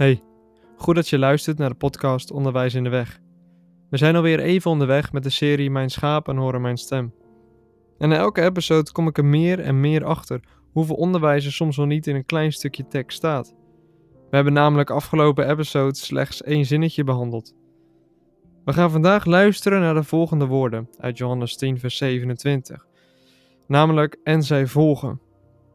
Hey, goed dat je luistert naar de podcast Onderwijs in de Weg. We zijn alweer even onderweg met de serie Mijn schapen horen mijn stem. En in elke episode kom ik er meer en meer achter hoeveel onderwijzer soms wel niet in een klein stukje tekst staat. We hebben namelijk afgelopen episode slechts één zinnetje behandeld. We gaan vandaag luisteren naar de volgende woorden uit Johannes 10, vers 27. Namelijk, en zij volgen.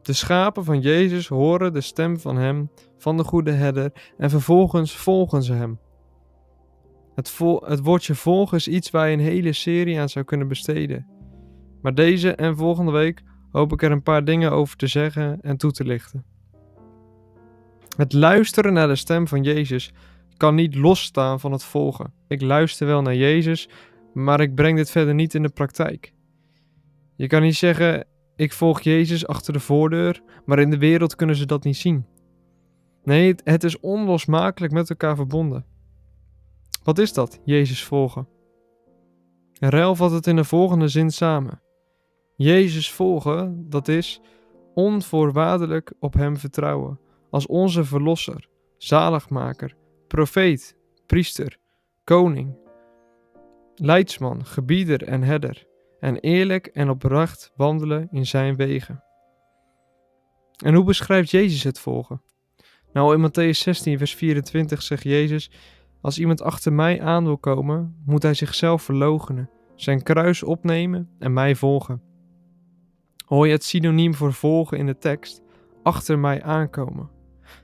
De schapen van Jezus horen de stem van Hem, van de goede herder, en vervolgens volgen ze Hem. Het, het woordje volgen is iets waar je een hele serie aan zou kunnen besteden. Maar deze en volgende week hoop ik er een paar dingen over te zeggen en toe te lichten. Het luisteren naar de stem van Jezus kan niet losstaan van het volgen. Ik luister wel naar Jezus, maar ik breng dit verder niet in de praktijk. Je kan niet zeggen: ik volg Jezus achter de voordeur, maar in de wereld kunnen ze dat niet zien. Nee, het is onlosmakelijk met elkaar verbonden. Wat is dat, Jezus volgen? Ruil vat het in de volgende zin samen. Jezus volgen, dat is onvoorwaardelijk op Hem vertrouwen, als onze Verlosser, zaligmaker, profeet, priester, koning, leidsman, gebieder en herder en eerlijk en oprecht wandelen in zijn wegen. En hoe beschrijft Jezus het volgen? Nou, in Matthäus 16, vers 24 zegt Jezus: Als iemand achter mij aan wil komen, moet hij zichzelf verloochenen, zijn kruis opnemen en mij volgen. Hoor je het synoniem voor volgen in de tekst? Achter mij aankomen.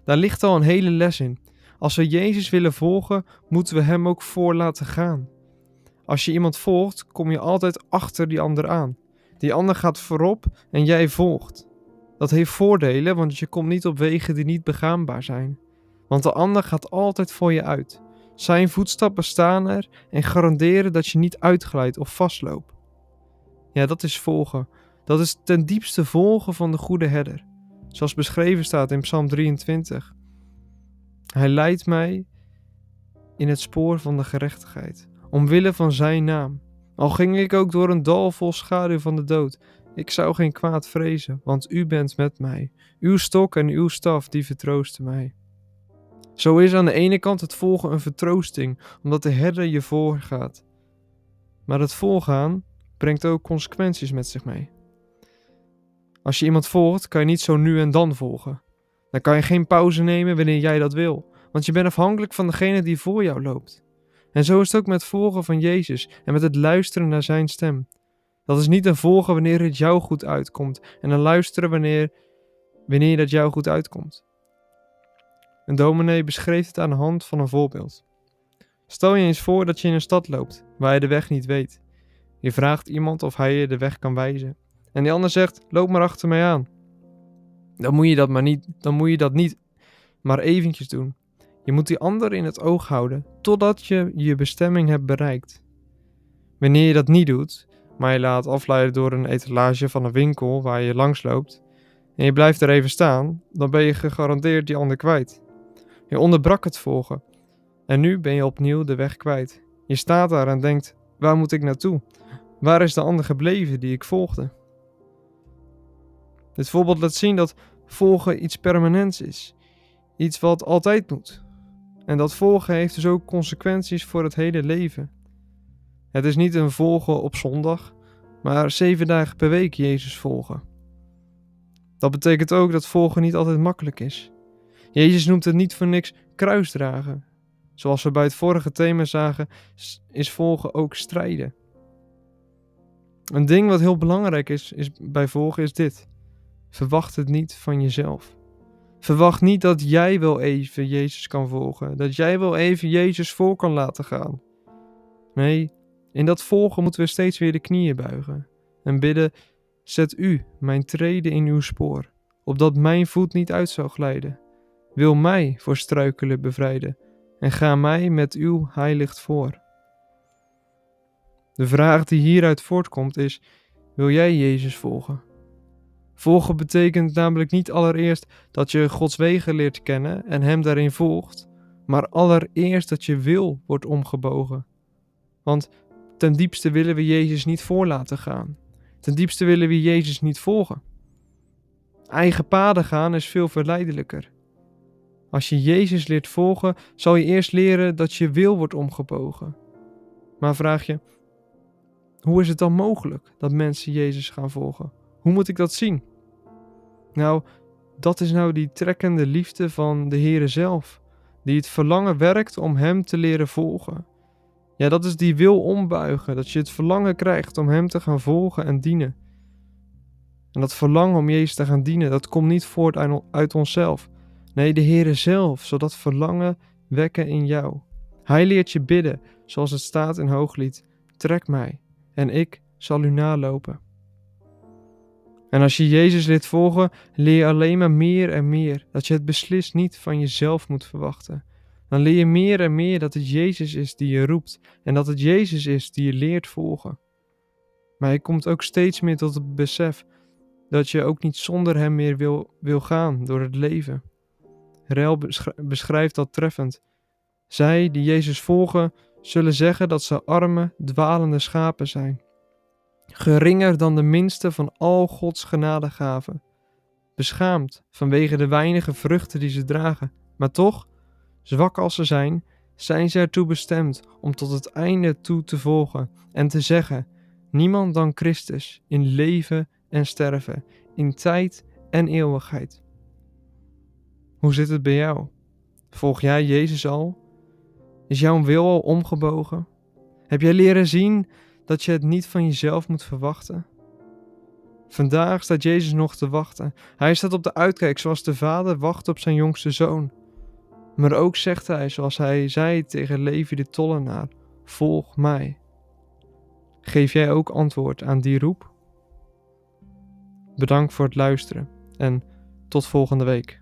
Daar ligt al een hele les in. Als we Jezus willen volgen, moeten we Hem ook voor laten gaan. Als je iemand volgt, kom je altijd achter die ander aan. Die ander gaat voorop en jij volgt. Dat heeft voordelen, want je komt niet op wegen die niet begaanbaar zijn. Want de ander gaat altijd voor je uit. Zijn voetstappen staan er en garanderen dat je niet uitglijdt of vastloopt. Ja, dat is volgen. Dat is ten diepste volgen van de goede herder. Zoals beschreven staat in Psalm 23. Hij leidt mij in het spoor van de gerechtigheid omwille van zijn naam. Al ging ik ook door een dal vol schaduw van de dood, ik zou geen kwaad vrezen, want u bent met mij. Uw stok en uw staf, die vertroosten mij. Zo is aan de ene kant het volgen een vertroosting, omdat de herder je voorgaat. Maar het volgaan brengt ook consequenties met zich mee. Als je iemand volgt, kan je niet zo nu en dan volgen. Dan kan je geen pauze nemen wanneer jij dat wil, want je bent afhankelijk van degene die voor jou loopt. En zo is het ook met volgen van Jezus en met het luisteren naar zijn stem. Dat is niet een volgen wanneer het jou goed uitkomt en een luisteren wanneer, wanneer dat jou goed uitkomt. Een dominee beschreef het aan de hand van een voorbeeld. Stel je eens voor dat je in een stad loopt waar je de weg niet weet. Je vraagt iemand of hij je de weg kan wijzen. En die ander zegt: Loop maar achter mij aan. Dan moet je dat maar niet, dan moet je dat niet maar eventjes doen. Je moet die ander in het oog houden totdat je je bestemming hebt bereikt. Wanneer je dat niet doet, maar je laat afleiden door een etalage van een winkel waar je langs loopt en je blijft er even staan, dan ben je gegarandeerd die ander kwijt. Je onderbrak het volgen en nu ben je opnieuw de weg kwijt. Je staat daar en denkt: waar moet ik naartoe? Waar is de ander gebleven die ik volgde? Dit voorbeeld laat zien dat volgen iets permanents is, iets wat altijd moet. En dat volgen heeft dus ook consequenties voor het hele leven. Het is niet een volgen op zondag, maar zeven dagen per week Jezus volgen. Dat betekent ook dat volgen niet altijd makkelijk is. Jezus noemt het niet voor niks kruisdragen. Zoals we bij het vorige thema zagen, is volgen ook strijden. Een ding wat heel belangrijk is, is bij volgen is dit. Verwacht het niet van jezelf. Verwacht niet dat jij wel even Jezus kan volgen, dat jij wel even Jezus voor kan laten gaan. Nee, in dat volgen moeten we steeds weer de knieën buigen en bidden: Zet u mijn treden in uw spoor, opdat mijn voet niet uit zou glijden. Wil mij voor struikelen bevrijden en ga mij met uw heiligt voor. De vraag die hieruit voortkomt is: Wil jij Jezus volgen? Volgen betekent namelijk niet allereerst dat je Gods wegen leert kennen en Hem daarin volgt, maar allereerst dat je wil wordt omgebogen. Want ten diepste willen we Jezus niet voor laten gaan. Ten diepste willen we Jezus niet volgen. Eigen paden gaan is veel verleidelijker. Als je Jezus leert volgen, zal je eerst leren dat je wil wordt omgebogen. Maar vraag je, hoe is het dan mogelijk dat mensen Jezus gaan volgen? Hoe moet ik dat zien? Nou, dat is nou die trekkende liefde van de Heere zelf, die het verlangen werkt om Hem te leren volgen. Ja, dat is die wil ombuigen, dat je het verlangen krijgt om Hem te gaan volgen en dienen. En dat verlangen om Jezus te gaan dienen, dat komt niet voort uit onszelf. Nee, de Heere zelf zal dat verlangen wekken in jou. Hij leert je bidden, zoals het staat in Hooglied: Trek mij, en ik zal u nalopen. En als je Jezus leert volgen, leer je alleen maar meer en meer dat je het beslist niet van jezelf moet verwachten. Dan leer je meer en meer dat het Jezus is die je roept en dat het Jezus is die je leert volgen. Maar je komt ook steeds meer tot het besef dat je ook niet zonder Hem meer wil, wil gaan door het leven. Rel beschrijft dat treffend. Zij die Jezus volgen, zullen zeggen dat ze arme, dwalende schapen zijn geringer dan de minste van al Gods genadegaven, beschaamd vanwege de weinige vruchten die ze dragen, maar toch, zwak als ze zijn, zijn ze ertoe bestemd om tot het einde toe te volgen en te zeggen: niemand dan Christus in leven en sterven, in tijd en eeuwigheid. Hoe zit het bij jou? Volg jij Jezus al? Is jouw wil al omgebogen? Heb jij leren zien dat je het niet van jezelf moet verwachten? Vandaag staat Jezus nog te wachten. Hij staat op de uitkijk zoals de vader wacht op zijn jongste zoon. Maar ook zegt hij, zoals hij zei tegen Levi de tollenaar: Volg mij. Geef jij ook antwoord aan die roep? Bedankt voor het luisteren en tot volgende week.